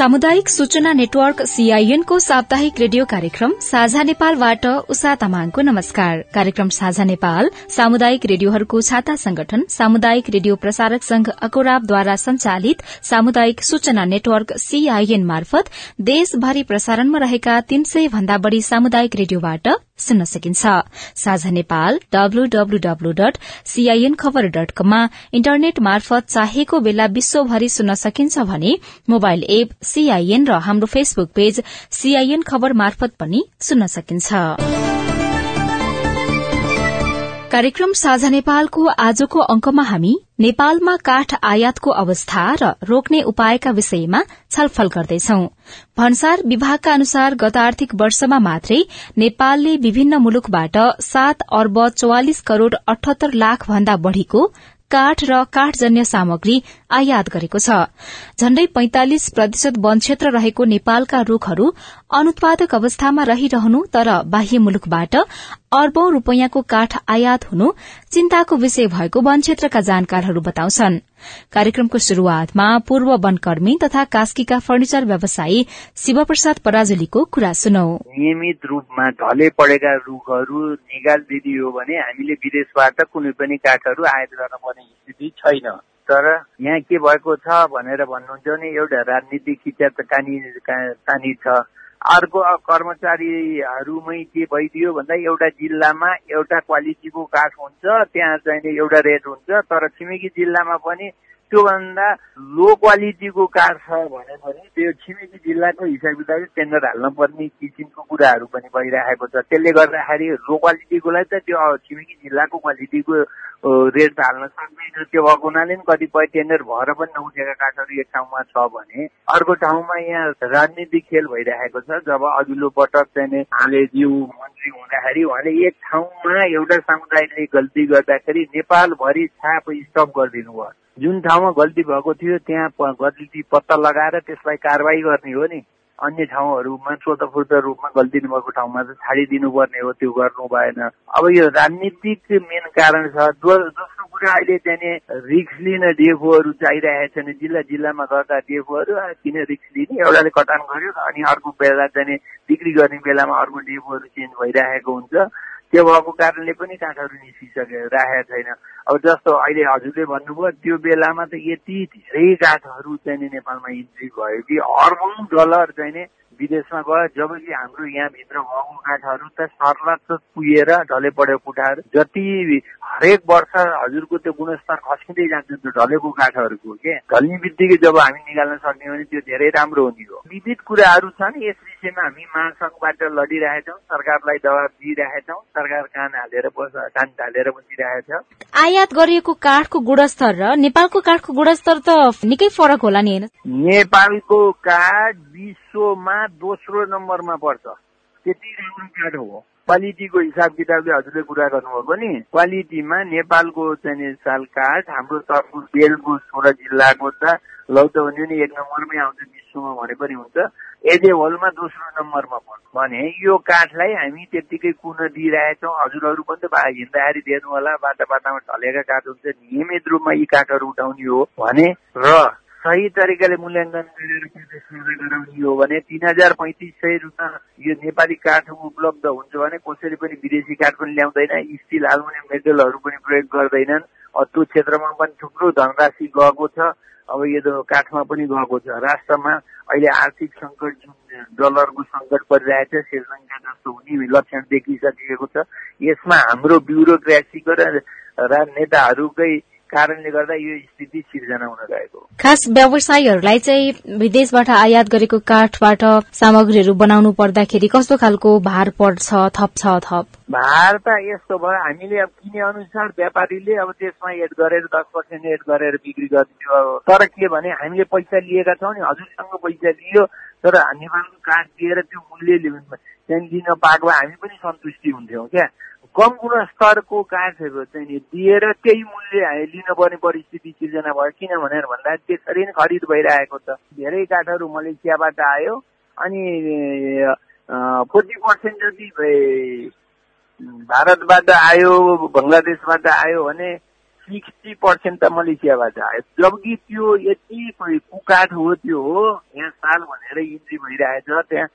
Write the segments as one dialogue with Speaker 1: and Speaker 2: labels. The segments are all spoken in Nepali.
Speaker 1: सामुदायिक सूचना नेटवर्क सीआईएन को साप्ताहिक रेडियो कार्यक्रम साझा नेपालबाट उषा तामाङको नमस्कार। कार्यक्रम साझा नेपाल सामुदायिक रेडियोहरूको छाता संगठन सामुदायिक रेडियो प्रसारक संघ अकोराबद्वारा संचालित सामुदायिक सूचना नेटवर्क सीआईएन मार्फत देशभरि प्रसारणमा रहेका तीन सय भन्दा बढ़ी सामुदायिक रेडियोबाट सुन्न सकिन्छ। साझा Nepal W W W dot CIN khabar dot कममा इन्टरनेट मार्फत चाहेको बेला विश्वभरि सुन्न सकिन्छ भने मोबाइल एप सीआईएन र हाम्रो फेसबुक पेज सीआईएन खबर मार्फत पनि सुन्न सकिन्छ। कार्यक्रम साझा नेपालको आजको अंकमा हामी नेपालमा काठ आयातको अवस्था र रोक्ने उपायका विषयमा छलफल गर्दैछौ। भन्सार विभागका अनुसार गत आर्थिक वर्षमा मात्रै नेपालले विभिन्न मुलुकबाट सात अर्ब चौवालिस करोड़ अठहत्तर लाख भन्दा बढ़ीको काठ र काठजन्य सामग्री आयात गरेको छ। झण्डै पैंतालिस प्रतिशत वन क्षेत्र रहेको नेपालका रूखहरू अनुत्पादक अवस्थामा रहिरहनु तर बाह्य मुलुकबाट अर्बौं रूपियाँको काठ आयात हुनु चिन्ताको विषय भएको वन क्षेत्रका जानकारहरू बताउँछन्। कार्यक्रमको शुरूआतमा पूर्व वनकर्मी तथा कास्कीका फर्निचर व्यवसायी शिवप्रसाद पराजुलीको कुरा सुनौ।
Speaker 2: नियमित रूपमा ढले पढेका रूखहरू निकाल दिदियो भने हामीले विदेशबाट कुनै पनि काठहरू आयात गर्न पर्ने स्थिति छैन। तर यहाँ के भएको छ भनेर भन्नुहुन्छ भने एउटा राजनीतिक खिचा तानी छ। अर्को कर्मचारीहरूमै के भइदियो भन्दा एउटा जिल्लामा एउटा क्वालिटीको काठ हुन्छ त्यहाँ चाहिँ एउटा रेट हुन्छ तर छिमेकी जिल्लामा पनि त्योभन्दा लो क्वालिटीको काठ छ भने पनि त्यो छिमेकी जिल्लाको हिसाब किताब टेन्डर हाल्न पर्ने किसिमको कुराहरू पनि भइरहेको छ। त्यसले गर्दाखेरि लो क्वालिटीकोलाई त त्यो छिमेकी जिल्लाको क्वालिटीको रेट हाल्न सक्दैन। त्यो भएको हुनाले पनि कतिपय टेन्डर भएर पनि नउठेका काठहरू एक ठाउँमा छ भने अर्को ठाउँमा यहाँ राजनीतिक खेल भइरहेको छ। जब अघिल्लो पटक चाहिँ आलेज्यू मन्त्री हुँदाखेरि उहाँले एक ठाउँमा एउटा समुदायले गल्ती गर्दाखेरि नेपालभरि छाप स्टप गरिदिनु भयो जुन ठाउँमा गल्ती भएको थियो त्यहाँ गल्ती पत्ता लगाएर त्यसलाई कारवाही गर्ने हो नि। अन्य ठाउँहरूमा स्वतफूर्त रूपमा गल्ती नभएको ठाउँमा चाहिँ छाडिदिनु पर्ने हो त्यो गर्नु भएन। अब यो राजनीतिक मेन कारण छ। दोस्रो कुरा अहिले चाहिँ रिक्स लिन डिएफओहरू चाहिरहेका छन्। जिल्ला जिल्लामा गर्दा डिएफओहरू किन रिक्स लिने? एउटाले कटान गर्यो अनि अर्को बेला चाहिँ बिक्री गर्ने बेलामा अर्को डिएफओहरू चेन्ज भइरहेको हुन्छ। त्यो भएको कारणले पनि काठहरू निस्किसके राखेको छैन। अब जस्तो अहिले हजुरले भन्नुभयो त्यो बेलामा त यति धेरै काठहरू चाहिँ नेपालमा इन्ट्री भयो कि अर्बौँ डलर चाहिँ विदेशमा गयो जबकि हाम्रो यहाँभित्र भएको काठहरू त सर्लत पुगेर ढले पढेको कुठाहरू जति हरेक वर्ष हजुरको त्यो गुणस्तर खस्किँदै जान्छ त्यो ढलेको काठहरूको के? ढल्ने बित्तिकै जब हामी निकाल्न सक्ने भने त्यो धेरै राम्रो हुने हो। विविध कुराहरू छन् यस विषयमा हामी महासङ्घबाट लडिरहेछौँ सरकारलाई दबाब दिइरहेछौँ सरकार कान हालेर बस कान ढालेर बसिरहेछ
Speaker 1: आयात गरिएको काठको गुणस्तर र नेपालको काठको गुणस्तर त निकै फरक होला नि
Speaker 2: नेपालको काठ विश्वमा दोस्रो नम्बरमा पर्छ। त्यति राम्रो काठ हो। क्वालिटीको हिसाब किताबले हजुरले कुरा गर्नुभएको नि। क्वालिटीमा नेपालको चाहिँ साल काठ हाम्रो तर्फु बेलको सोह्र जिल्लाको त लौत भन्यो नि एक नम्बरमै आउँछ विश्वमा भने पनि हुन्छ। एजे होलमा दोस्रो नम्बरमा पर्छ। भने यो काठलाई हामी त्यत्तिकै कुन दिइरहेछौँ हजुरहरू पनि त हिँड्दाखेरि दिनु होला बाटा बाटामा ढलेका काठ हुन्छ। नियमित रूपमा यी काठहरू उठाउने हो। भने र सही तरिकाले मूल्याङ्कन गरेर प्रदर्शन गराउने हो भने तिन हजार पैँतिस सय रुपियाँ यो नेपाली काठ उपलब्ध हुन्छ भने कसैले पनि विदेशी काठ पनि ल्याउँदैन स्टिल हाल्ने मेटलहरू पनि प्रयोग गर्दैनन्। त्यो क्षेत्रमा पनि थुप्रो धनराशि गएको छ अब यो काठमा पनि गएको छ। राष्ट्रमा अहिले आर्थिक सङ्कट जुन डलरको सङ्कट परिरहेको छ श्रीलङ्का जस्तो हुने लक्षण देखिसकेको छ। यसमा हाम्रो ब्युरोक्रेसीको र नेताहरूकै कारणले गर्दा यो स्थिति सिर्जना हुन गएको
Speaker 1: खास व्यवसायीहरूलाई चाहिँ विदेशबाट आयात गरेको काठबाट सामग्रीहरू बनाउनु पर्दाखेरि कस्तो खालको भार पर्छ थप छ थप?
Speaker 2: भार त यस्तो भयो हामीले अब किने अनुसार व्यापारीले अब त्यसमा एड गरेर दस पर्सेन्ट एड गरेर बिक्री गरिदियो। तर के भने हामीले पैसा लिएका छौँ नि हजुरसँग पैसा लियो तर नेपालको काठ दिएर त्यो मूल्य त्यहाँदेखि लिन पाएको हामी पनि सन्तुष्टि हुन्थ्यौँ क्या। कम गुणस्तरको काठहरू चाहिँ दिएर त्यही मूल्य लिनुपर्ने परिस्थिति सिर्जना भयो किन भनेर भन्दा त्यसरी नै खरिद भइरहेको छ। धेरै काठहरू मलेसियाबाट आयो अनि फोर्टी पर्सेन्ट जति भारतबाट आयो बङ्गलादेशबाट आयो भने सिक्सटी पर्सेन्ट त मलेसियाबाट आयो। जबकि त्यो यति कुकाठ हो त्यो हो यहाँ साल भनेर इन्ट्री भइरहेछ त्यहाँ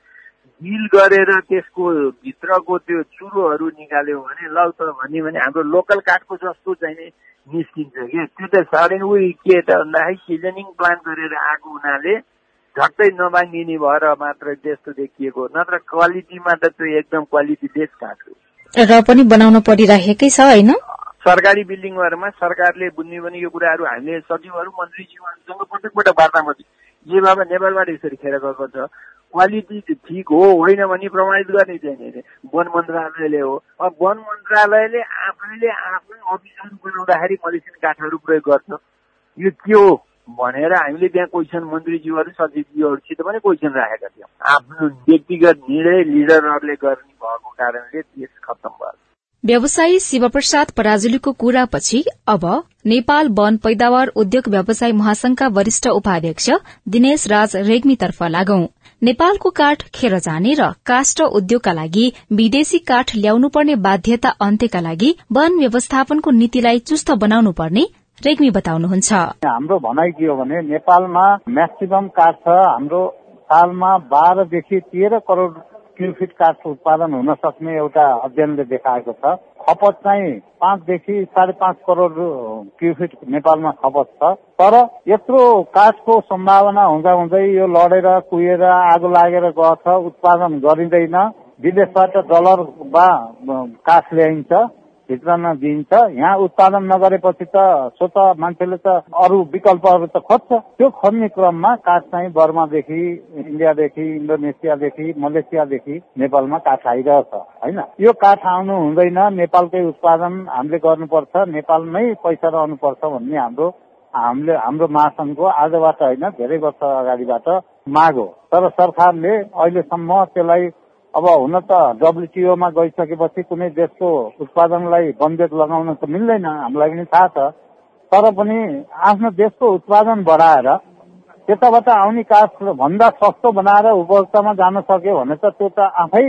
Speaker 2: गिल गरेर त्यसको भित्रको त्यो चुरोहरू निकाल्यो भने ल त भन्यो भने हाम्रो लोकल काठको जस्तो चाहिँ निस्किन्छ कि त्यो त साह्रै उयो के त भन्दाखेरि सिजनिङ प्लान गरेर आएको हुनाले झट्टै नमागिने भएर मात्र त्यस्तो देखिएको नत्र क्वालिटीमा त त्यो एकदम क्वालिटी बेस काठ हो।
Speaker 1: र पनि बनाउन परिरहेकै छ होइन?
Speaker 2: सरकारी बिल्डिङहरूमा सरकारले बुझ्ने भने यो कुराहरू हामीले सचिवहरू मन्त्रीज्यूहरूसँग प्रत्येक पटक वार्तामा जे बाबा नेपालबाट यसरी खेर गएको छ। क्वालिटी ठिक हो होइन भने प्रमाणित गर्ने चाहिँ वन मन्त्रालयले हो। अब वन मन्त्रालयले आफैले आफ्नै अफिसहरू बनाउँदाखेरि मलेसियन काठहरू प्रयोग गर्छ। यो के हो भनेर हामीले त्यहाँ क्वेसन मन्त्रीज्यूहरू सचिवज्यूहरूसित पनि क्वेसन राखेका थियौँ। आफ्नो व्यक्तिगत निर्णय लिडरहरूले गर्ने भएको कारणले देश खत्तम भयो।
Speaker 1: व्यवसायी शिवप्रसाद पराजुलीको कुरापछि अब नेपाल वन पैदावार उद्योग व्यवसाय महासंघका वरिष्ठ उपाध्यक्ष दिनेश राज रेग्मीतर्फ लागौं। नेपालको काठ खेर जाने र काष्ठ उद्योगका लागि विदेशी काठ ल्याउनुपर्ने बाध्यता अन्त्यका लागि वन व्यवस्थापनको नीतिलाई चुस्त बनाउनु पर्ने रेग्मी बताउनुहुन्छ।
Speaker 3: हाम्रो भनाइ के हो भने नेपालमा म्याक्सिमम काठ छ हाम्रो सालमा बाह्रदेखि तेह्र करोड़ क्युफिट काठ उत्पादन हुन सक्ने एउटा अध्ययनले देखाएको छ। खपत चाहिँ पाँचदेखि साढे पाँच करोड क्युफिट नेपालमा खपत छ। तर यत्रो काठको सम्भावना हुँदा हुँदै यो लडेर कुहिएर आगो लागेर गछ उत्पादन गरिँदैन। विदेशबाट डलर वा काठ ल्याइन्छ। भित्र दिइन्छ यहाँ उत्पादन नगरेपछि त स्वत मान्छेले त अरू विकल्पहरू त खोज्छ। त्यो खोज्ने क्रममा काठ चाहिँ बर्मादेखि इन्डियादेखि इन्डोनेसियादेखि मलेसियादेखि नेपालमा काठ आइरहेछ होइन? यो काठ आउनु हुँदैन। नेपालकै उत्पादन हामीले गर्नुपर्छ। नेपालमै पैसा रहनुपर्छ भन्ने हाम्रो हामीले हाम्रो महासङ्घको आजबाट होइन धेरै वर्ष अगाडिबाट माग हो। तर सरकारले अहिलेसम्म त्यसलाई अब हुन त डब्लुटिओमा गइसकेपछि कुनै देशको उत्पादनलाई बन्देज लगाउन त मिल्दैन हामीलाई पनि थाहा छ। तर पनि आफ्नो देशको उत्पादन बढाएर त्यताबाट आउने काठ भन्दा सस्तो बनाएर उपभोक्तामा जान सक्यो भने त त्यो त आफै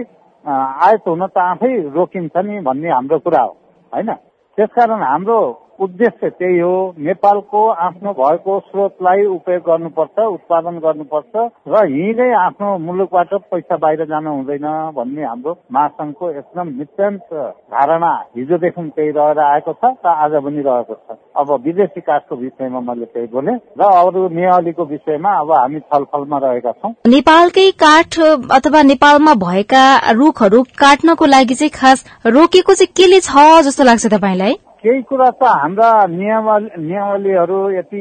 Speaker 3: आयत हुन त आफै रोकिन्छ नि भन्ने हाम्रो कुरा हो होइन? त्यसकारण हाम्रो उद्देश्य त्यही हो नेपालको आफ्नो भएको स्रोतलाई उपयोग गर्नुपर्छ उत्पादन गर्नुपर्छ र यहीँनै आफ्नो मुलुकबाट पैसा बाहिर जानु हुँदैन भन्ने हाम्रो महासङ्घको एकदम नित्यन्त धारणा हिजोदेखि त्यही रहेर आएको छ र आज पनि रहेको छ। अब विदेशी काठको विषयमा मैले त्यही बोले र अरू नेवालीको विषयमा अब हामी छलफलमा रहेका छौँ।
Speaker 1: नेपालकै काठ अथवा नेपालमा भएका रुखहरू काट्नको लागि चाहिँ खास रोकेको चाहिँ केले छ जस्तो लाग्छ तपाईँलाई?
Speaker 3: केही कुरा त हाम्रा नियमावली नियमावलीहरू यति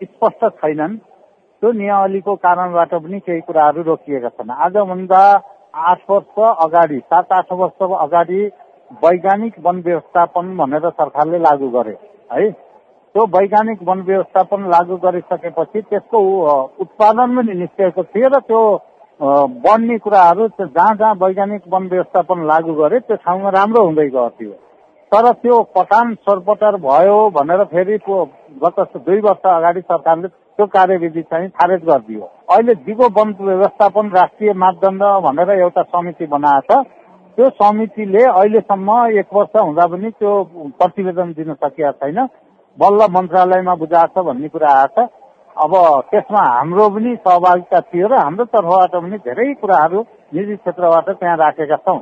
Speaker 3: स्पष्ट छैनन्। त्यो नियमावलीको कारणबाट पनि केही कुराहरू रोकिएका छन्। आजभन्दा आठ वर्ष अगाडि सात आठ वर्ष अगाडि वैज्ञानिक वन व्यवस्थापन भनेर सरकारले लागू गरे है? त्यो वैज्ञानिक वन व्यवस्थापन लागू गरिसकेपछि त्यसको उत्पादन पनि निस्केको थियो र त्यो बढ्ने कुराहरू जहाँ जहाँ वैज्ञानिक वन व्यवस्थापन लागू गरे त्यो ठाउँमा राम्रो हुँदै थियो। तर त्यो पठान सरपटर भयो भनेर फेरि गत दुई वर्ष अगाडि सरकारले त्यो कार्यविधि चाहिँ खारेज गरिदियो। अहिले दिगो वन व्यवस्थापन राष्ट्रिय मापदण्ड भनेर एउटा समिति बनाएको छ। त्यो समितिले अहिलेसम्म एक वर्ष हुँदा पनि त्यो प्रतिवेदन दिन सकिएको छैन। बल्ल मन्त्रालयमा बुझाएको छ भन्ने कुरा आएको छ। अब त्यसमा हाम्रो पनि सहभागिता थियो र हाम्रो तर्फबाट पनि धेरै कुराहरू निजी क्षेत्रबाट त्यहाँ राखेका छौँ।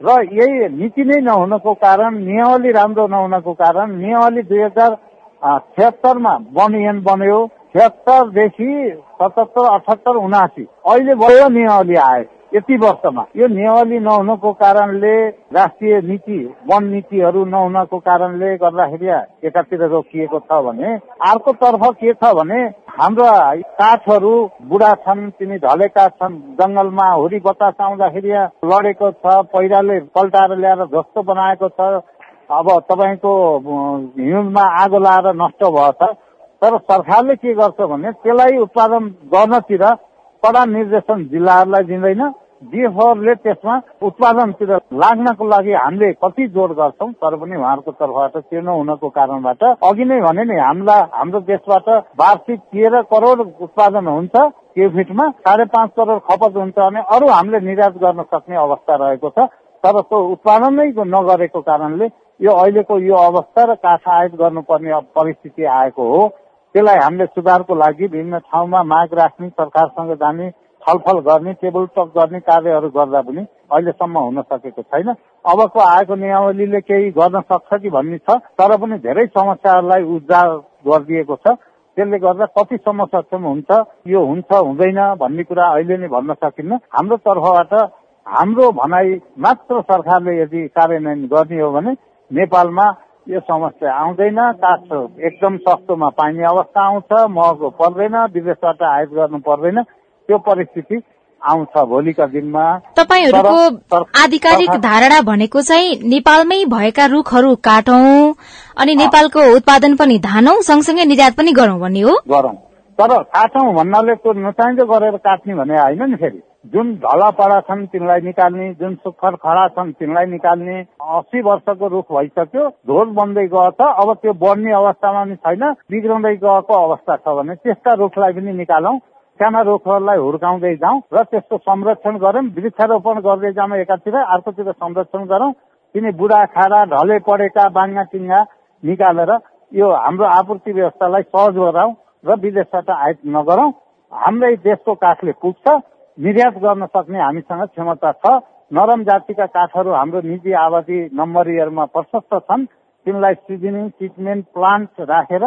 Speaker 3: र यही नीति नै नहुनको कारण नियमावली राम्रो नहुनको कारण नियमावली दुई हजार छिहत्तरमा वन बन्यो। छिहत्तरदेखि सतहत्तर अठहत्तर उनासी। अहिले भयो नियमावली आयो यति वर्षमा। यो नियमावली नहुनको कारणले राष्ट्रिय नीति वन नीतिहरू नहुनको कारणले गर्दाखेरि एकातिर रोकिएको छ भने अर्कोतर्फ के छ भने हाम्रा काठहरू बुढा छन् तिनी ढलेका छन् जङ्गलमा हुरी बतास आउँदाखेरि लडेको छ पहिराले पल्टाएर ल्याएर जस्तो बनाएको छ। अब तपाईँको हिउँमा आगो लाएर नष्ट भएछ। तर सरकारले के गर्छ भने त्यसलाई उत्पादन गर्नतिर कडा निर्देशन जिल्लाहरूलाई दिँदैन। डिएफओले त्यसमा उत्पादनतिर लाग्नको लागि हामीले कति जोड गर्छौँ तर पनि उहाँहरूको तर्फबाट त्यो नहुनको कारणबाट अघि नै भने नि हामीलाई हाम्रो देशबाट वार्षिक तेह्र करोड उत्पादन हुन्छ क्युफिटमा साढे पाँच करोड खपत हुन्छ भने अरू हामीले निर्यात गर्न सक्ने अवस्था रहेको छ। तर त्यो उत्पादन नै नगरेको कारणले यो अहिलेको यो अवस्था र काठ आयात गर्नुपर्ने परिस्थिति आएको हो। त्यसलाई हामीले सुधारको लागि विभिन्न ठाउँमा माग राख्ने सरकारसँग जाने छलफल गर्ने टेबल टक गर्ने कार्यहरू गर्दा पनि अहिलेसम्म हुन सकेको छैन। अबको आएको नियमावलीले केही गर्न सक्छ कि भन्ने छ तर पनि धेरै समस्याहरूलाई उजागर गरिदिएको छ। त्यसले गर्दा कतिसम्म सक्षम हुन्छ यो हुन्छ हुँदैन भन्ने कुरा अहिले नै भन्न सकिन्न। हाम्रो तर्फबाट हाम्रो भनाइ मात्र सरकारले यदि कार्यान्वयन गर्ने हो भने नेपालमा यो समस्या आउँदैन। काठ एकदम सस्तोमा पाइने अवस्था आउँछ महँगो पर्दैन विदेशबाट आयात गर्नु पर्दैन। त्यो परिस्थिति आउँछ भोलिका दिनमा।
Speaker 1: तपाईँहरूको आधिकारिक धारणा भनेको चाहिँ नेपालमै भएका रुखहरू काटौं अनि नेपालको उत्पादन पनि धानौ सँगसँगै निर्यात पनि गरौं भन्ने हो।
Speaker 3: गरौं। तर काटौं भन्नाले त्यो नचाहिँदो गरेर काट्ने भने होइन नि फेरि। जुन ढलापडा छन् तिनलाई निकाल्ने जुन सुक्खर खडा छन् तिनलाई निकाल्ने अस्सी वर्षको रुख भइसक्यो ढोज बन्दै गयो त अब त्यो बढ्ने अवस्थामा पनि छैन बिग्रँदै गएको अवस्था छ भने त्यस्ता रुखलाई पनि निकालौं। साना रुखहरूलाई हुर्काउँदै जाउँ र त्यसको संरक्षण गरौँ वृक्षारोपण गर्दै जाउँ एकातिर अर्कोतिर संरक्षण गरौँ। तिनी बुढा खाडा ढले परेका बाङ्गा टिङ्गा निकालेर यो हाम्रो आपूर्ति व्यवस्थालाई सहज गराउँ र विदेशबाट आयात नगरौँ। हाम्रै देशको काठले पुग्छ निर्यात गर्न सक्ने हामीसँग क्षमता छ। नरम जातिका काठहरू हाम्रो निजी आबादी नम्बरीहरूमा प्रशस्त छन्। तिनलाई सिजनिङ ट्रिटमेन्ट प्लान्ट राखेर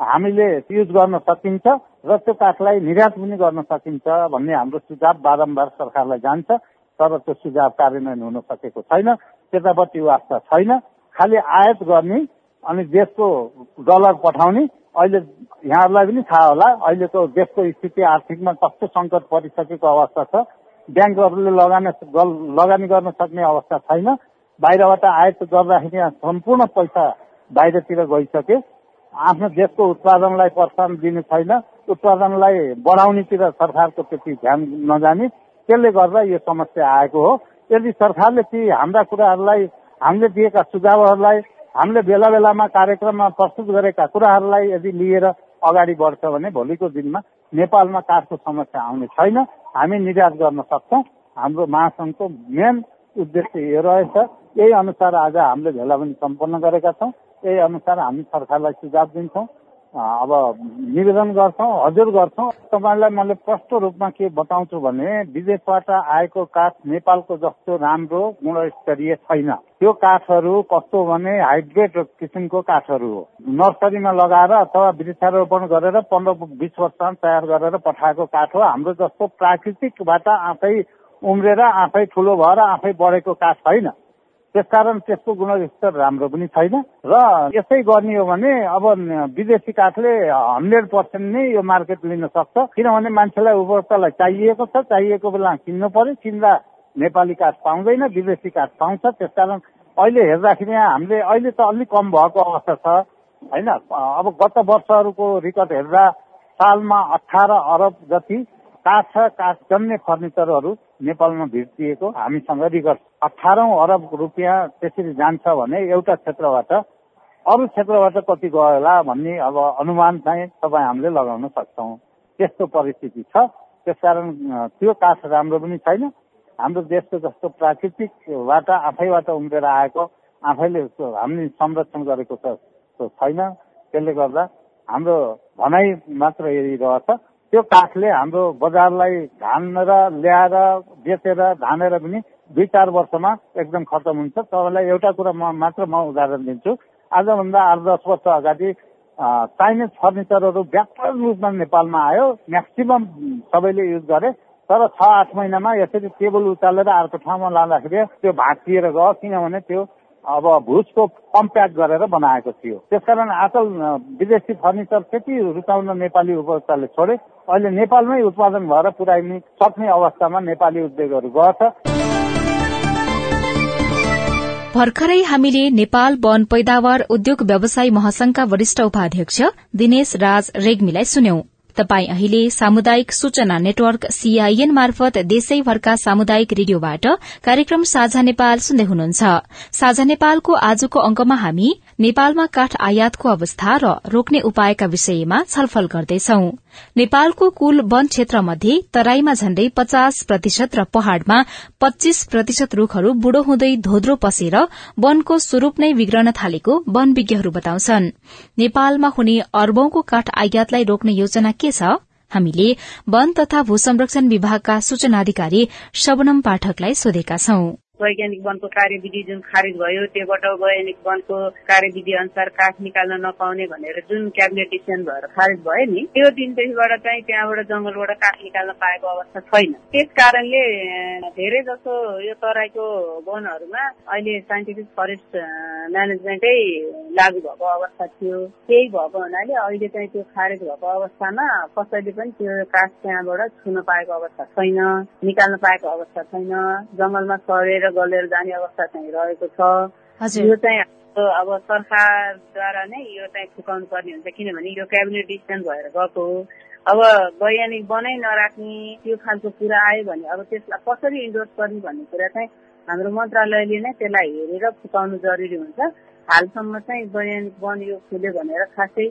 Speaker 3: हामीले युज गर्न सकिन्छ। र त्यो काठलाई निर्यात पनि गर्न सकिन्छ भन्ने हाम्रो सुझाव बारम्बार सरकारलाई जान्छ तर त्यो सुझाव कार्यान्वयन हुन सकेको छैन त्यतापट्टि वास्ता छैन। खालि आयात गर्ने अनि देशको डलर पठाउने अहिले यहाँहरूलाई पनि थाहा होला अहिलेको देशको स्थिति आर्थिकमा कस्तो सङ्कट परिसकेको अवस्था छ। ब्याङ्कहरूले लगानी लगानी गर्न सक्ने अवस्था छैन। बाहिरबाट आयात गर्दाखेरि सम्पूर्ण पैसा बाहिरतिर गइसके। आफ्नो देशको उत्पादनलाई प्रोत्साहन दिनु छैन। उत्पादनलाई बढाउनेतिर सरकारको त्यति ध्यान नजाने। त्यसले गर्दा यो समस्या आएको हो। यदि सरकारले ती हाम्रा कुराहरूलाई हामीले दिएका सुझावहरूलाई हामीले बेला बेलामा कार्यक्रममा प्रस्तुत गरेका कुराहरूलाई यदि लिएर अगाडि बढ्छ भने भोलिको दिनमा नेपालमा काठको समस्या आउने छैन। हामी निर्यात गर्न सक्छौँ। हाम्रो महासङ्घको मेन उद्देश्य यो रहेछ। यही अनुसार आज हामीले भेला पनि सम्पन्न गरेका छौँ। यही अनुसार हामी सरकारलाई सुझाव दिन्छौँ। अब निवेदन गर्छौँ हजुर गर्छौँ। तपाईँलाई मैले प्रष्ट रूपमा के बताउँछु भने विदेशबाट आएको काठ नेपालको जस्तो राम्रो गुणस्तरीय छैन। त्यो काठहरू कस्तो भने हाइब्रिड किसिमको काठहरू हो। नर्सरीमा लगाएर अथवा वृक्षारोपण गरेर पन्ध्र बिस वर्षमा तयार गरेर पठाएको काठ हो। हाम्रो जस्तो प्राकृतिकबाट आफै उम्रेर आफै ठुलो भएर आफै बढेको काठ छैन त्यसकारण त्यसको गुणस्तर राम्रो पनि छैन। र यसै गर्ने हो भने अब विदेशी काठले हन्ड्रेड पर्सेन्ट नै यो मार्केट लिन सक्छ। किनभने मान्छेलाई उपभोक्तालाई चाहिएको छ चाहिएको बेला किन्नु पर्यो। किन्दा नेपाली काठ पाउँदैन विदेशी काठ पाउँछ। त्यसकारण अहिले हेर्दाखेरि हामीले अहिले त अलिक कम भएको अवस्था छ। होइन? अब गत वर्षहरूको रिकर्ड हेर्दा सालमा अठार अरब जति काठ छ काठ जन्ने फर्निचरहरू नेपालमा भिडिएको हामीसँग रिकर्ड अठारौँ अरब रुपियाँ त्यसरी जान्छ भने एउटा क्षेत्रबाट अरू क्षेत्रबाट कति गयो होला भन्ने अब अनुमान चाहिँ तपाईँ हामीले लगाउन सक्छौँ। त्यस्तो परिस्थिति छ। त्यसकारण त्यो काठ राम्रो पनि छैन। हाम्रो देशको जस्तो प्राकृतिकबाट आफैबाट उम्रेर आएको आफैले हामीले संरक्षण गरेको छैन। त्यसले गर्दा हाम्रो भनाइ मात्र यही रहेछ। त्यो काठले हाम्रो बजारलाई धानेर ल्याएर बेचेर धानेर पनि दुई चार वर्षमा एकदम खतम हुन्छ। तपाईँलाई एउटा कुरा म मात्र म उदाहरण दिन्छु। आजभन्दा आठ दस वर्ष अगाडि चाइनिज फर्निचरहरू व्यापक रूपमा नेपालमा आयो। म्याक्सिमम् सबैले युज गरे। तर छ आठ महिनामा यसरी टेबल उचालेर अर्को ठाउँमा लाँदाखेरि त्यो भाँचिएर गयो। किनभने त्यो अब भुजको कम्प्याक्ट गरेर बनाएको थियो। त्यसकारण आजकल विदेशी फर्निचर त्यति रुचाउन नेपाली उपभोक्ताले छोडे। अहिले नेपालमै उत्पादन भएर पुर्याइने सक्ने अवस्थामा नेपाली उद्योगहरू गर्छ
Speaker 1: भर्खरै हामीले नेपाल वन पैदावार उद्योग व्यवसाय महासंघका वरिष्ठ उपाध्यक्ष दिनेश राज रेग्मीलाई सुन्यौं। तपाई अहिले सामुदायिक सूचना नेटवर्क सीआईएन मार्फत देशैभरका सामुदायिक रेडियोबाट कार्यक्रम साझा नेपाल सुन्दै हुनुहुन्छ। साझा नेपालको आजको अंकमा हामी नेपालमा काठ आयातको अवस्था र रोक्ने उपायका विषयमा छलफल गर्दैछौ। नेपालको कुल वन क्षेत्र मध्ये तराईमा झण्डै पचास प्रतिशत र पहाड़मा पच्चीस प्रतिशत रूखहरू बुढो हुँदै धोद्रो पसेर वनको स्वरूप नै बिग्रन थालेको वन विज्ञहरू बताउँछन्। नेपालमा हुने अर्बौंको काठ आयातलाई रोक्ने योजना के छ? हामीले वन तथा भू संरक्षण विभागका सूचना अधिकारी शबनम पाठकलाई सोधेका छौं।
Speaker 4: वैज्ञानिक वनको कार्यविधि जुन खारिज भयो त्योबाट वैज्ञानिक वनको कार्यविधि अनुसार काठ निकाल्न नपाउने भनेर जुन क्याबिनेट डिसिजन भएर खारिज भयो नि त्यो दिनदेखिबाट चाहिँ त्यहाँबाट जंगलबाट काठ निकाल्न पाएको अवस्था छैन। त्यस कारणले धेरै जसो यो तराईको वनहरूमा अहिले साइन्टिफिक फरेस्ट म्यानेजमेन्टै लागू भएको अवस्था थियो। त्यही भएको हुनाले अहिले चाहिँ त्यो खारेज भएको अवस्थामा कसैले पनि त्यो काठ त्यहाँबाट छुन पाएको अवस्था छैन निकाल्न पाएको अवस्था छैन। जंगलमा सरेर गलेर जाने अवस्था चाहिँ रहेको छ। यो चाहिँ अब सरकारद्वारा नै यो चाहिँ फुकाउनु पर्ने हुन्छ किनभने यो क्याबिनेट डिसिजन भएर गएको हो। अब वैज्ञानिक बनाइ नराख्ने त्यो खालको कुरा आयो भने अब त्यसलाई कसरी इन्डोर्स गर्ने भन्ने कुरा चाहिँ हाम्रो मन्त्रालयले नै त्यसलाई हेरेर फुकाउनु जरुरी हुन्छ। हालसम्म चाहिँ वैज्ञानिक वन यो खुल्यो भनेर खासै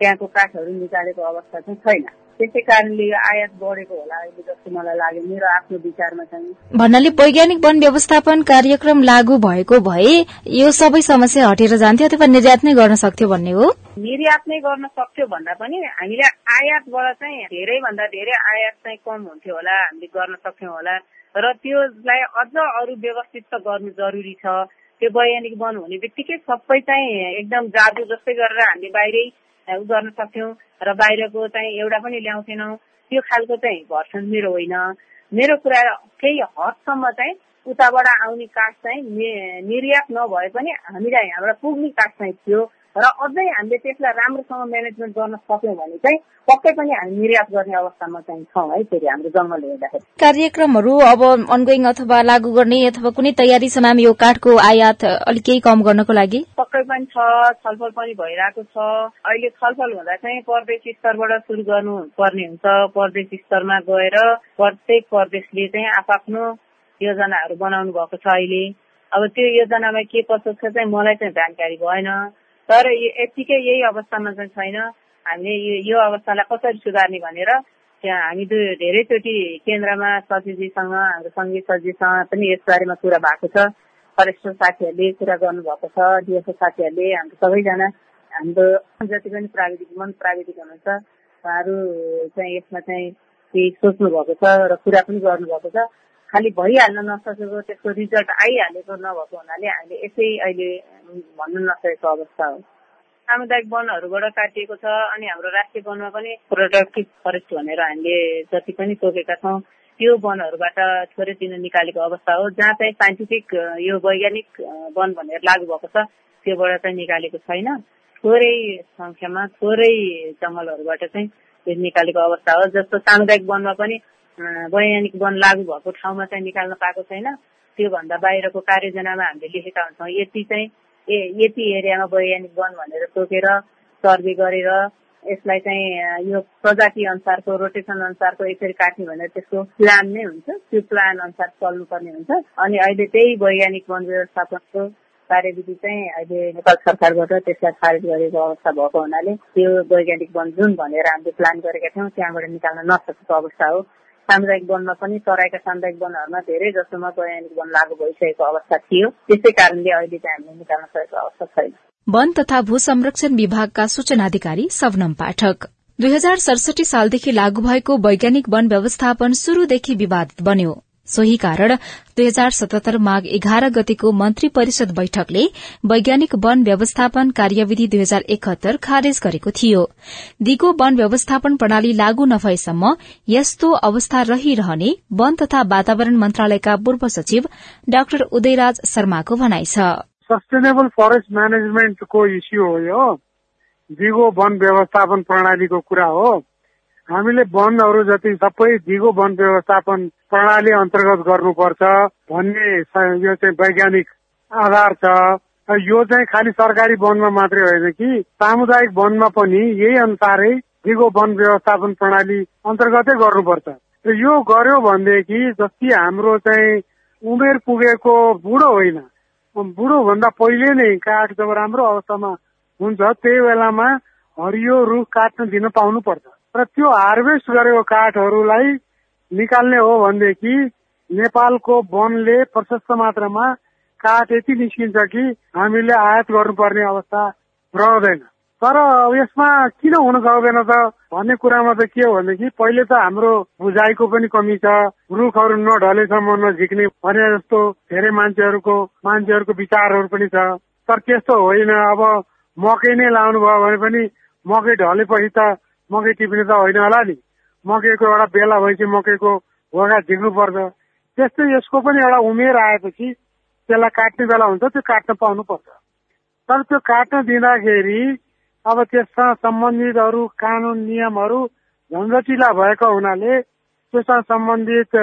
Speaker 4: त्यहाँको काठहरू निकालेको अवस्था चाहिँ छैन। त्यसै कारणले आयात बढेको होला अहिले जस्तो मलाई लाग्यो। मेरो आफ्नो विचारमा चाहिँ।
Speaker 1: भन्नाले वैज्ञानिक वन व्यवस्थापन कार्यक्रम लागू भएको भए यो सबै समस्या हटेर जान्थ्यो अथवा निर्यात नै गर्न सक्थ्यो भन्ने हो?
Speaker 4: निर्यात नै गर्न सक्थ्यो भन्दा पनि हामीले आयातबाट चाहिँ धेरै भन्दा धेरै आयात चाहिँ कम हुन्थ्यो होला हामीले गर्न सक्थ्यौँ होला। र त्योलाई अझ अरू व्यवस्थित त गर्नु जरुरी छ। त्यो वैज्ञानिक वन हुने बित्तिकै सबै चाहिँ एकदम जादु जस्तै गरेर हामीले बाहिरै गर्न सक्थ्यौँ र बाहिरको चाहिँ एउटा पनि ल्याउँथेनौँ। त्यो खालको चाहिँ भर्सन मेरो होइन। मेरो कुरा केही हदसम्म चाहिँ उताबाट आउने काठ चाहिँ निर्यात नभए पनि हामीलाई यहाँबाट पुग्ने काठ चाहिँ थियो। र अझै हामीले त्यसलाई राम्रोसँग म्यानेजमेन्ट गर्न सक्यौँ भने चाहिँ पक्कै पनि हामी निर्यात गर्ने अवस्थामा चाहिँ छौँ है फेरि हाम्रो जङ्गल हेर्दाखेरि।
Speaker 1: कार्यक्रमहरू अब अनगोइङ अथवा लागू गर्ने अथवा कुनै तयारी छ म्याम यो काठको आयात अलिक केही कम गर्नको लागि?
Speaker 4: पक्कै पनि छ छलफल पनि भइरहेको छ। अहिले छलफल हुँदा चाहिँ प्रदेश स्तरबाट सुरु गर्नु पर्ने हुन्छ। प्रदेश स्तरमा गएर प्रत्येक प्रदेशले चाहिँ आफ्नो योजनाहरू बनाउनु भएको छ अहिले। अब त्यो योजनामा के कसो छ चाहिँ मलाई चाहिँ जानकारी भएन। तर यत्तिकै यही अवस्थामा चाहिँ छैन। हामीले यो अवस्थालाई कसरी सुधार्ने भनेर त्यहाँ हामी दुई धेरैचोटि केन्द्रमा सचिवजीसँग हाम्रो सङ्गीत सचिवसँग पनि यस बारेमा कुरा भएको छ। फरेस्टर साथीहरूले कुरा गर्नुभएको छ डिएसओ साथीहरूले हाम्रो सबैजना हाम्रो जति पनि प्राविधिक मन प्राविधिक हुनुहुन्छ। उहाँहरू चाहिँ यसमा चाहिँ केही सोच्नु भएको छ र कुरा पनि गर्नुभएको छ। खालि भइहाल्न नसकेको त्यसको रिजल्ट आइहालेको नभएको हुनाले हामीले यसै अहिले भन्नु नसकेको अवस्था हो। सामुदायिक वनहरूबाट काटिएको छ अनि हाम्रो राष्ट्रिय वनमा पनि प्रोडक्टिभ फरेस्ट भनेर हामीले जति पनि तोकेका छौँ त्यो वनहरूबाट छोरेतिन निकालेको अवस्था हो। जहाँ चाहिँ साइन्टिफिक यो वैज्ञानिक वन भनेर लागू भएको छ त्योबाट चाहिँ निकालेको छैन। थोरै संख्यामा थोरै जङ्गलहरूबाट चाहिँ निकालेको अवस्था हो। जस्तो सामुदायिक वनमा पनि वैज्ञानिक वन लागू भएको ठाउँमा चाहिँ निकाल्न पाएको छैन। त्योभन्दा बाहिरको कार्ययोजनामा हामीले लेखेका हुन्छौँ यति चाहिँ ए यति एरियामा वैज्ञानिक वन भनेर तोकेर सर्वे गरेर यसलाई चाहिँ यो प्रजाति अनुसारको रोटेसन अनुसारको यसरी काट्ने भनेर त्यसको प्लान नै हुन्छ। त्यो प्लान अनुसार चल्नुपर्ने हुन्छ। अनि अहिले त्यही वैज्ञानिक वन व्यवस्थापनको कार्यविधि चाहिँ अहिले नेपाल सरकारबाट त्यसलाई खारेज गरेको अवस्था भएको हुनाले त्यो वैज्ञानिक वन जुन भनेर हामीले प्लान गरेका थियौँ त्यहाँबाट निकाल्न नसकेको अवस्था हो। सामुदायिक वनमा पनि तराईका सामुदायिक वनहरूमा धेरै जसोमा वैज्ञानिक वन लागू भइसकेको अवस्था थियो। त्यसै कारणले अहिले चाहिँ हामीले निकाल्न सकेको अवस्था छैन।
Speaker 1: वन तथा भू संरक्षण विभागका सूचना अधिकारी सबनम पाठक। दुई हजार सडसठी सालदेखि लागू भएको वैज्ञानिक वन व्यवस्थापन शुरूदेखि विवादित बन्यो। सोही कारण दुई हजार सतहत्तर माघ एघार गतेको मन्त्री परिषद बैठकले वैज्ञानिक वन व्यवस्थापन कार्यविधि दुई हजार एकहत्तर खारेज गरेको थियो। दिगो वन व्यवस्थापन प्रणाली लागू नभएसम्म यस्तो अवस्था रहिरहने वन तथा वातावरण मन्त्रालयका पूर्व सचिव डाक्टर उदयराज शर्माको भनाइ छ।
Speaker 5: सस्टेनेबल फरेस्ट म्यानेजमेन्टको इस्यु हो यो। दिगो वन व्यवस्थापन प्रणालीको कुरा हो। हामीले वनहरू जति सबै दिगो वन व्यवस्थापन प्रणाली अन्तर्गत गर्नुपर्छ भन्ने यो चाहिँ वैज्ञानिक आधार छ। यो चाहिँ खालि सरकारी वनमा मात्रै होइन कि सामुदायिक वनमा पनि यही अनुसारै दिगो वन व्यवस्थापन प्रणाली अन्तर्गतै गर्नुपर्छ। र यो गर्यो भनेदेखि जति हाम्रो चाहिँ उमेर पुगेको बुढो होइन बुढो भन्दा पहिले नै काठ जब राम्रो अवस्थामा हुन्छ त्यही बेलामा हरियो रुख काट्न दिन पाउनु पर्छ र त्यो हार्भेस्ट गरेको काठहरूलाई निकाल्ने हो भनेदेखि नेपालको वनले प्रशस्त मात्रामा काठ यति निस्किन्छ कि हामीले आयात गर्नुपर्ने अवस्था रहँदैन। तर यसमा किन हुन सक्दैन त भन्ने कुरामा त के हो भनेदेखि पहिले त हाम्रो बुझाइको पनि कमी छ रुखहरू नढलेसम्म नझिक्ने भने जस्तो धेरै मान्छेहरूको मान्छेहरूको विचारहरू पनि छ। तर त्यस्तो होइन अब मकै नै लाउनु भयो भने पनि मकै ढलेपछि त मकै टिप्ने त होइन होला नि। मकैको एउटा बेला भएपछि मकैको भोगा झिक्नु पर्छ त्यस्तै यसको पनि एउटा उमेर आएपछि त्यसलाई काट्ने बेला हुन्छ त्यो काट्न पाउनु पर्छ तर त्यो काट्न दिँदाखेरि अब त्यससँग सम्बन्धित अरू कानुन नियमहरू झन्झटिला भएको हुनाले त्यससँग सम्बन्धित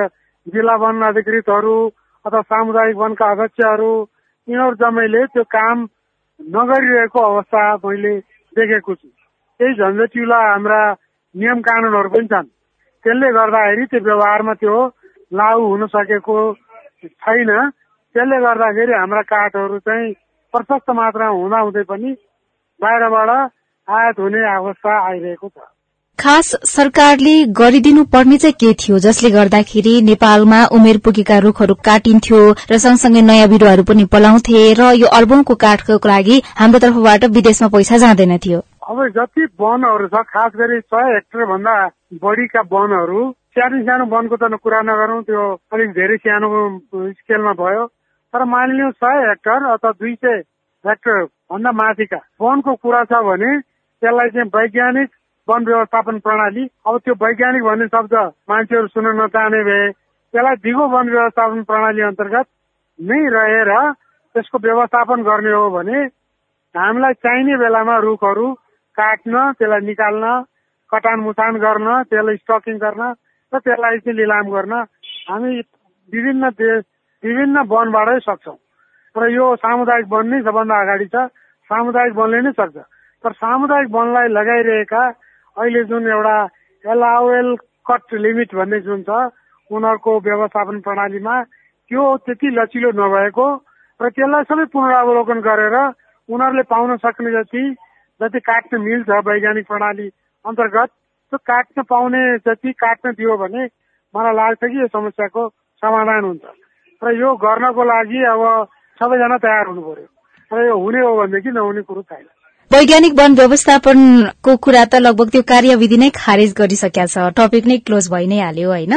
Speaker 5: जिल्ला वन अधिकृतहरू अथवा सामुदायिक वनका अध्यक्षहरू यिनीहरू जम्मैले त्यो काम नगरिरहेको अवस्था मैले देखेको छु। त्यही झन्झटिला हाम्रा नियम कानुनहरू पनि छन्। त्यसले गर्दाखेरि त्यो व्यवहारमा त्यो लागू हुन सकेको छैन। त्यसले गर्दाखेरि हाम्रा काठहरू चाहिँ प्रशस्त मात्रामा हुँदाहुँदै पनि बाहिरबाट आयात हुने अवस्था आइरहेको छ।
Speaker 1: खास सरकारले गरिदिनु पर्ने चाहिँ के थियो? जसले गर्दाखेरि नेपालमा उमेर पुगेका रुखहरू काटिन्थ्यो र सँगसँगै नयाँ बिरूवाहरू पनि पलाउँथे र यो अर्बौंको काठको लागि हाम्रो तर्फबाट विदेशमा पैसा जाँदैन थियो।
Speaker 5: अब जति वनहरू छ खास गरी सय हेक्टर भन्दा बढीका वनहरू सानो सानो वनको त कुरा नगरौँ त्यो अलिक धेरै सानो स्केलमा भयो। तर मानिलिउँ सय हेक्टर अथवा दुई सय हेक्टर भन्दा माथिका वनको कुरा छ भने त्यसलाई चाहिँ वैज्ञानिक वन व्यवस्थापन प्रणाली अब त्यो वैज्ञानिक भन्ने शब्द मान्छेहरू सुन्न नचाहने भए त्यसलाई दिगो वन व्यवस्थापन प्रणाली अन्तर्गत नै रहेर त्यसको व्यवस्थापन गर्ने हो भने हामीलाई चाहिने बेलामा रुखहरू काट्न त्यसलाई निकाल्न कटान मुटान गर्न त्यसलाई स्टकिङ गर्न र त्यसलाई चाहिँ लिलाम गर्न हामी विभिन्न देश विभिन्न वनबाटै सक्छौँ। र यो सामुदायिक वन नै सबभन्दा अगाडि छ। सामुदायिक वनले नै सक्छ। तर सामुदायिक वनलाई लगाइरहेका अहिले जुन एउटा एलावेल कट लिमिट भन्ने जुन छ उनीहरूको व्यवस्थापन प्रणालीमा त्यो त्यति लचिलो नभएको र त्यसलाई सबै पुनरावलोकन गरेर उनीहरूले पाउन सक्ने जति जति काट्न मिल्छ वैज्ञानिक प्रणाली अन्तर्गत त्यो काट्न पाउने जति काट्न दियो भने मलाई लाग्छ कि यो समस्याको समाधान हुन्छ। र यो गर्नको लागि अब सबैजना तयार हुनु पर्यो। र यो हुने हो भनेदेखि नहुने कुरो छैन।
Speaker 1: वैज्ञानिक वन व्यवस्थापनको कुरा त लगभग त्यो कार्यविधि नै खारेज गरिसकेका छ। टपिक नै क्लोज भइ नै हाल्यो होइन?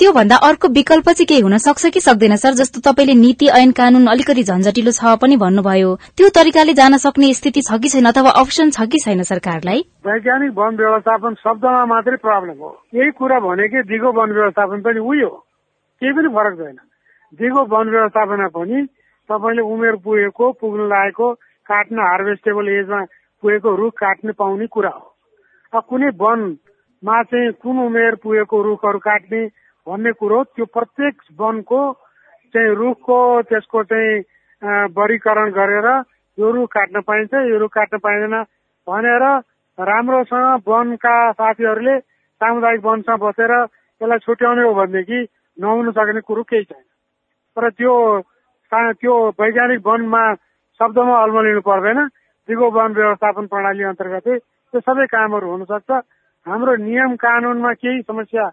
Speaker 1: त्यो भन्दा अर्को विकल्प चाहिँ केही हुन सक्छ कि सक्दैन सर? जस्तो तपाईँले नीति ऐन कानून अलिकति झन्झटिलो छ पनि भन्नुभयो। त्यो तरिकाले जान सक्ने स्थिति छ कि छैन अथवा अप्सन छ कि छैन सरकारलाई?
Speaker 5: वैज्ञानिक वन व्यवस्थापन शब्दमा मात्रै प्रब्लम हो। यही कुरा भनेकै दिगो वन व्यवस्थापन पनि हो। केही पनि फरक छैन। दिगो वन व्यवस्थापनमा पनि तपाईँले उमेर पुगेको पुग्नु लागेको काट्न हार्भेस्टेबल एजमा पुगेको रुख काट्न पाउने कुरा हो। कुनै वनमा चाहिँ कुन उमेर पुगेको रुखहरू काट्ने भन्ने कुरो त्यो प्रत्येक वनको चाहिँ रुखको त्यसको चाहिँ वर्गीकरण गरेर यो रुख काट्न पाइन्छ यो रुख काट्न पाइँदैन भनेर राम्रोसँग वनका साथीहरूले सामुदायिक वनसँग बसेर त्यसलाई छुट्याउने हो भनेदेखि नहुन सक्ने कुरो केही छैन। तर त्यो त्यो वैज्ञानिक वनमा शब्दमा अल्मलिनु पर्दैन। दिगो वन व्यवस्थापन प्रणाली अन्तर्गतै त्यो सबै कामहरू हुन सक्छ हाम्रो नियम कानुनमा केही समस्या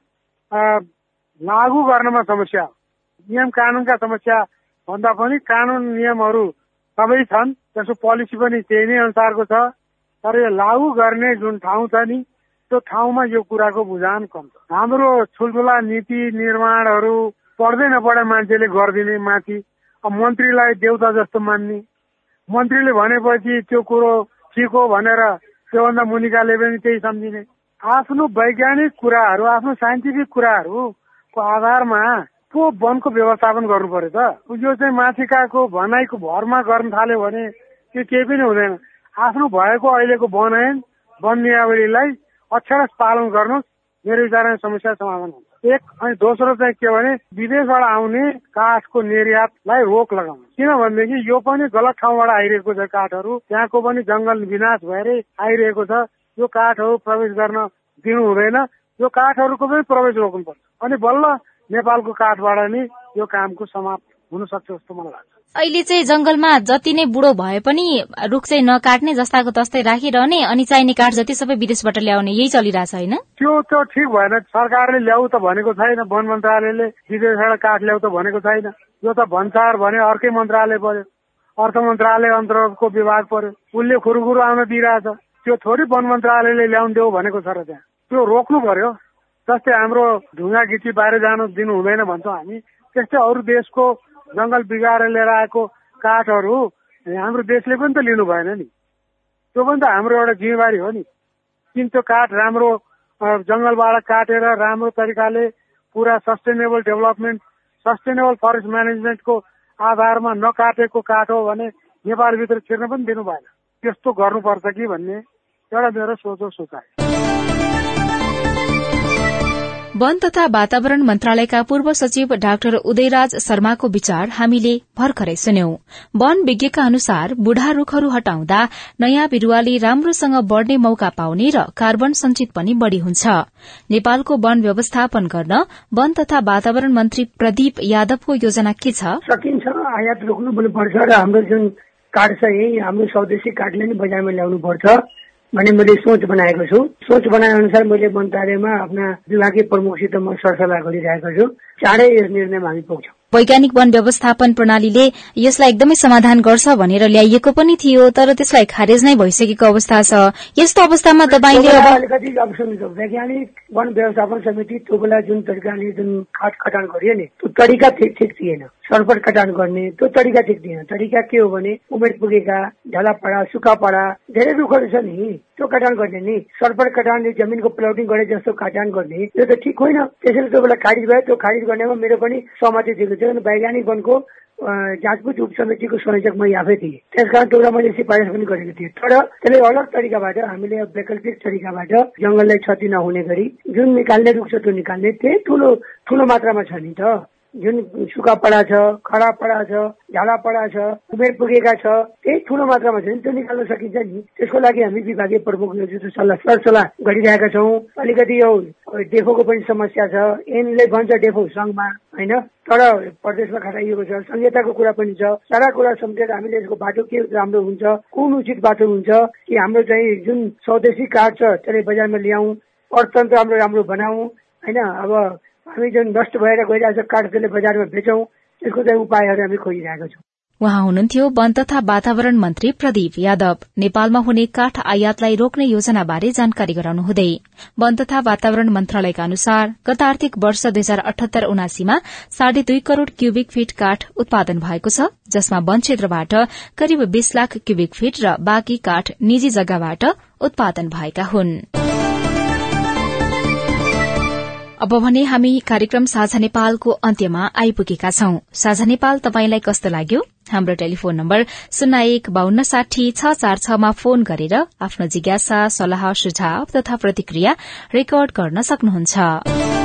Speaker 5: लागू गर्नमा समस्या नियम कानुनका समस्या भन्दा पनि कानुन नियमहरू सबै छन्। त्यसको पोलिसी पनि त्यही नै अनुसारको छ। तर यो लागू गर्ने जुन ठाउँ छ नि त्यो ठाउँमा यो कुराको बुझान कम छ। हाम्रो ठुल्ठुला नीति निर्माणहरू पढ्दै नपढे मान्छेले गरिदिने माथि मन्त्रीलाई देउता जस्तो मान्ने मन्त्रीले भनेपछि त्यो कुरो ठिक हो भनेर त्योभन्दा मुनिकाले पनि त्यही सम्झिने। आफ्नो वैज्ञानिक कुराहरू आफ्नो साइन्टिफिक कुराहरूको आधारमा को वनको व्यवस्थापन गर्नु पर्यो त? यो चाहिँ माथिकाको भनाइको भरमा गर्न थाल्यो भने त्यो केही पनि हुँदैन। आफ्नो भएको अहिलेको वन ऐन वन नियावलीलाई अक्षर पालन गर्नुहोस्। मेरो विचारमा समस्या समाधान हुन्छ एक अनि दोस्रो चाहिँ के भने विदेशबाट आउने काठको निर्यातलाई रोक लगाउनु। किनभनेदेखि यो पनि गलत ठाउँबाट आइरहेको छ काठहरू। त्यहाँको पनि जङ्गल विनाश भएरै आइरहेको छ। यो काठहरू प्रवेश गर्न दिनु हुँदैन। यो काठहरूको पनि प्रवेश रोक्नुपर्छ। अनि बल्ल नेपालको काठबाट नै यो कामको समाप्त हुन सक्छ जस्तो मलाई लाग्छ।
Speaker 1: अहिले चाहिँ जंगलमा जति नै बुढो भए पनि रुख चाहिँ नकाट्ने जस्ताको तस्तै राखिरहने अनि चाहिने काठ जति सबै विदेशबाट ल्याउने यही चलिरहेछ होइन?
Speaker 5: त्यो त ठिक भएन। सरकारले ल्याउ त भनेको छैन वन मन्त्रालयले विदेशबाट काठ ल्याउ त भनेको छैन। यो त भन्सार भने अर्कै मन्त्रालय पर्यो। अर्थ मन्त्रालय अन्तर्गतको विभाग पर्यो। उसले खुरुखुरु आउन दिइरहेछ। त्यो थोरै वन मन्त्रालयले ल्याउनु देऊ भनेको छ र त्यहाँ। त्यो रोक्नु पर्यो। जस्तै हाम्रो ढुङ्गा गिटी बाहिर जानु दिनु हुँदैन भन्छौँ हामी। त्यस्तै अरू देशको जङ्गल बिगाएर लिएर आएको काठहरू हाम्रो देशले पनि त लिनु भएन नि। त्यो पनि त हाम्रो एउटा जिम्मेवारी हो नि। किन त्यो काठ राम्रो जङ्गलबाट काटेर राम्रो तरिकाले पुरा सस्टेनेबल डेभलपमेन्ट सस्टेनेबल फरेस्ट म्यानेजमेन्टको आधारमा नकाटेको काठ हो भने नेपालभित्र छिर्न पनि दिनु भएन। त्यस्तो गर्नुपर्छ कि भन्ने एउटा मेरो सोचो सोचाइ
Speaker 1: वन तथा वातावरण मन्त्रालयका पूर्व सचिव डाक्टर उदयराज शर्माको विचार हामीले भर्खरै सुन्यौं। वन विज्ञका अनुसार बुढा रूखहरू हटाउँदा नयाँ बिरूवाले राम्रोसँग बढ़ने मौका पाउने र कार्बन संचित पनि बढ़ी हुन्छ। नेपालको वन व्यवस्थापन गर्न वन तथा वातावरण मन्त्री प्रदीप यादवको योजना के छ?
Speaker 6: सकिन्छ आयात रोक्नु पर्छ र हाम्रो जुन काठ छ यही हाम्रो स्वदेशी काठले नै बजारमा ल्याउनु पर्छ। भन्ने मैले सोच बनाएको छु। सोच बनाए अनुसार मैले मन्त्रालयमा आफ्ना विभागीय प्रमुखसित म सरसल्लाह गरिरहेको छु। चाँडै यस निर्णयमा हामी पुग्छौँ।
Speaker 1: वैज्ञानिक वन व्यवस्थापन प्रणालीले यसलाई एकदमै समाधान गर्छ भनेर ल्याइएको पनि थियो तर त्यसलाई खारेज नै भइसकेको अवस्था छ। यस्तो अवस्थामा तपाईँले
Speaker 6: अलिकति अब वैज्ञानिक वन व्यवस्थापन समिति त्यो बेला जुन तरिकाले जुन खाट खटान गरियो नि त्यो तरिका ठिक थिएन। सडपट कटान गर्ने त्यो तरिका ठिक थिएन। तरिका के हो भने उमेर पुगेका झलापडा सुक्खापडा धेरै रुखहरू छ नि त्यो कटान गर्ने नि। सडपट कटानले जमिनको प्लटिङ गरे जस्तो कटान गर्ने यो त ठिक होइन। त्यसैले त्यो बेला खारिज भयो। त्यो खारिज गर्नेमा मेरो पनि सहमति थियो वैज्ञानिक वनको जाँचबुझ उपसमितिको संयोजक मै आफै थिएँ। त्यस कारण त्यो मैले सिफारिस पनि गरेको थिएँ। तर त्यसले अलग तरिकाबाट हामीले वैकल्पिक तरिकाबाट जङ्गललाई क्षति नहुने गरी जुन निकाल्ने रुख छ त्यो निकाल्ने त्यही ठुलो ठुलो मात्रामा छ नि त। जुन सुक्खापडा छ खडापडा छ झालापडा छ उमेर पुगेका छ त्यही ठुलो मात्रामा छ त्यो निकाल्न सकिन्छ नि। त्यसको लागि हामी विभागीय प्रमुख सल्लाह सरसल्लाह गरिरहेका छौँ। अलिकति यो डेफोको पनि समस्या छ। एनले भन्छ डेफो सङ्घमा होइन? तर प्रदेशमा खटाइएको छ। संहिताको कुरा पनि छ। सारा कुरा सम्झेर हामीले यसको बाटो के राम्रो हुन्छ कुन उचित बाटो हुन्छ कि हाम्रो चाहिँ जुन स्वदेशी कार्ड छ त्यसलाई बजारमा ल्याउँ अर्थतन्त्र हाम्रो राम्रो बनाऊ होइन? अब हामी जुन नष्ट भएर गइरहेको छ काठ त्यसले बजारमा बेचौँ त्यसको चाहिँ उपायहरू हामी खोजिरहेका छौँ।
Speaker 1: उहाँ हुनुहुन्थ्यो वन तथा वातावरण मन्त्री प्रदीप यादव। नेपालमा हुने काठ आयातलाई रोक्ने योजनाबारे जानकारी गराउनुहुँदै वन तथा वातावरण मन्त्रालयका अनुसार गत आर्थिक वर्ष दुई हजार अठहत्तर उनासीमा साढे दुई करोड़ क्यूबिक फीट काठ उत्पादन भएको छ जसमा वन क्षेत्रबाट करिब बीस लाख क्यूबिक फीट र बाँकी काठ निजी जग्गाबाट उत्पादन भएका हुन्। अब भने हामी कार्यक्रम साझा नेपालको अन्त्यमा आइपुगेका छौं। साझा नेपाल तपाईंलाई कस्तो लाग्यो? हाम्रो टेलिफोन नम्बर शून्य एक बान्न साठी छ चार छमा फोन गरेर आफ्नो जिज्ञासा सल्लाह सुझाव तथा प्रतिक्रिया रेकर्ड गर्न सक्नुहुन्छ।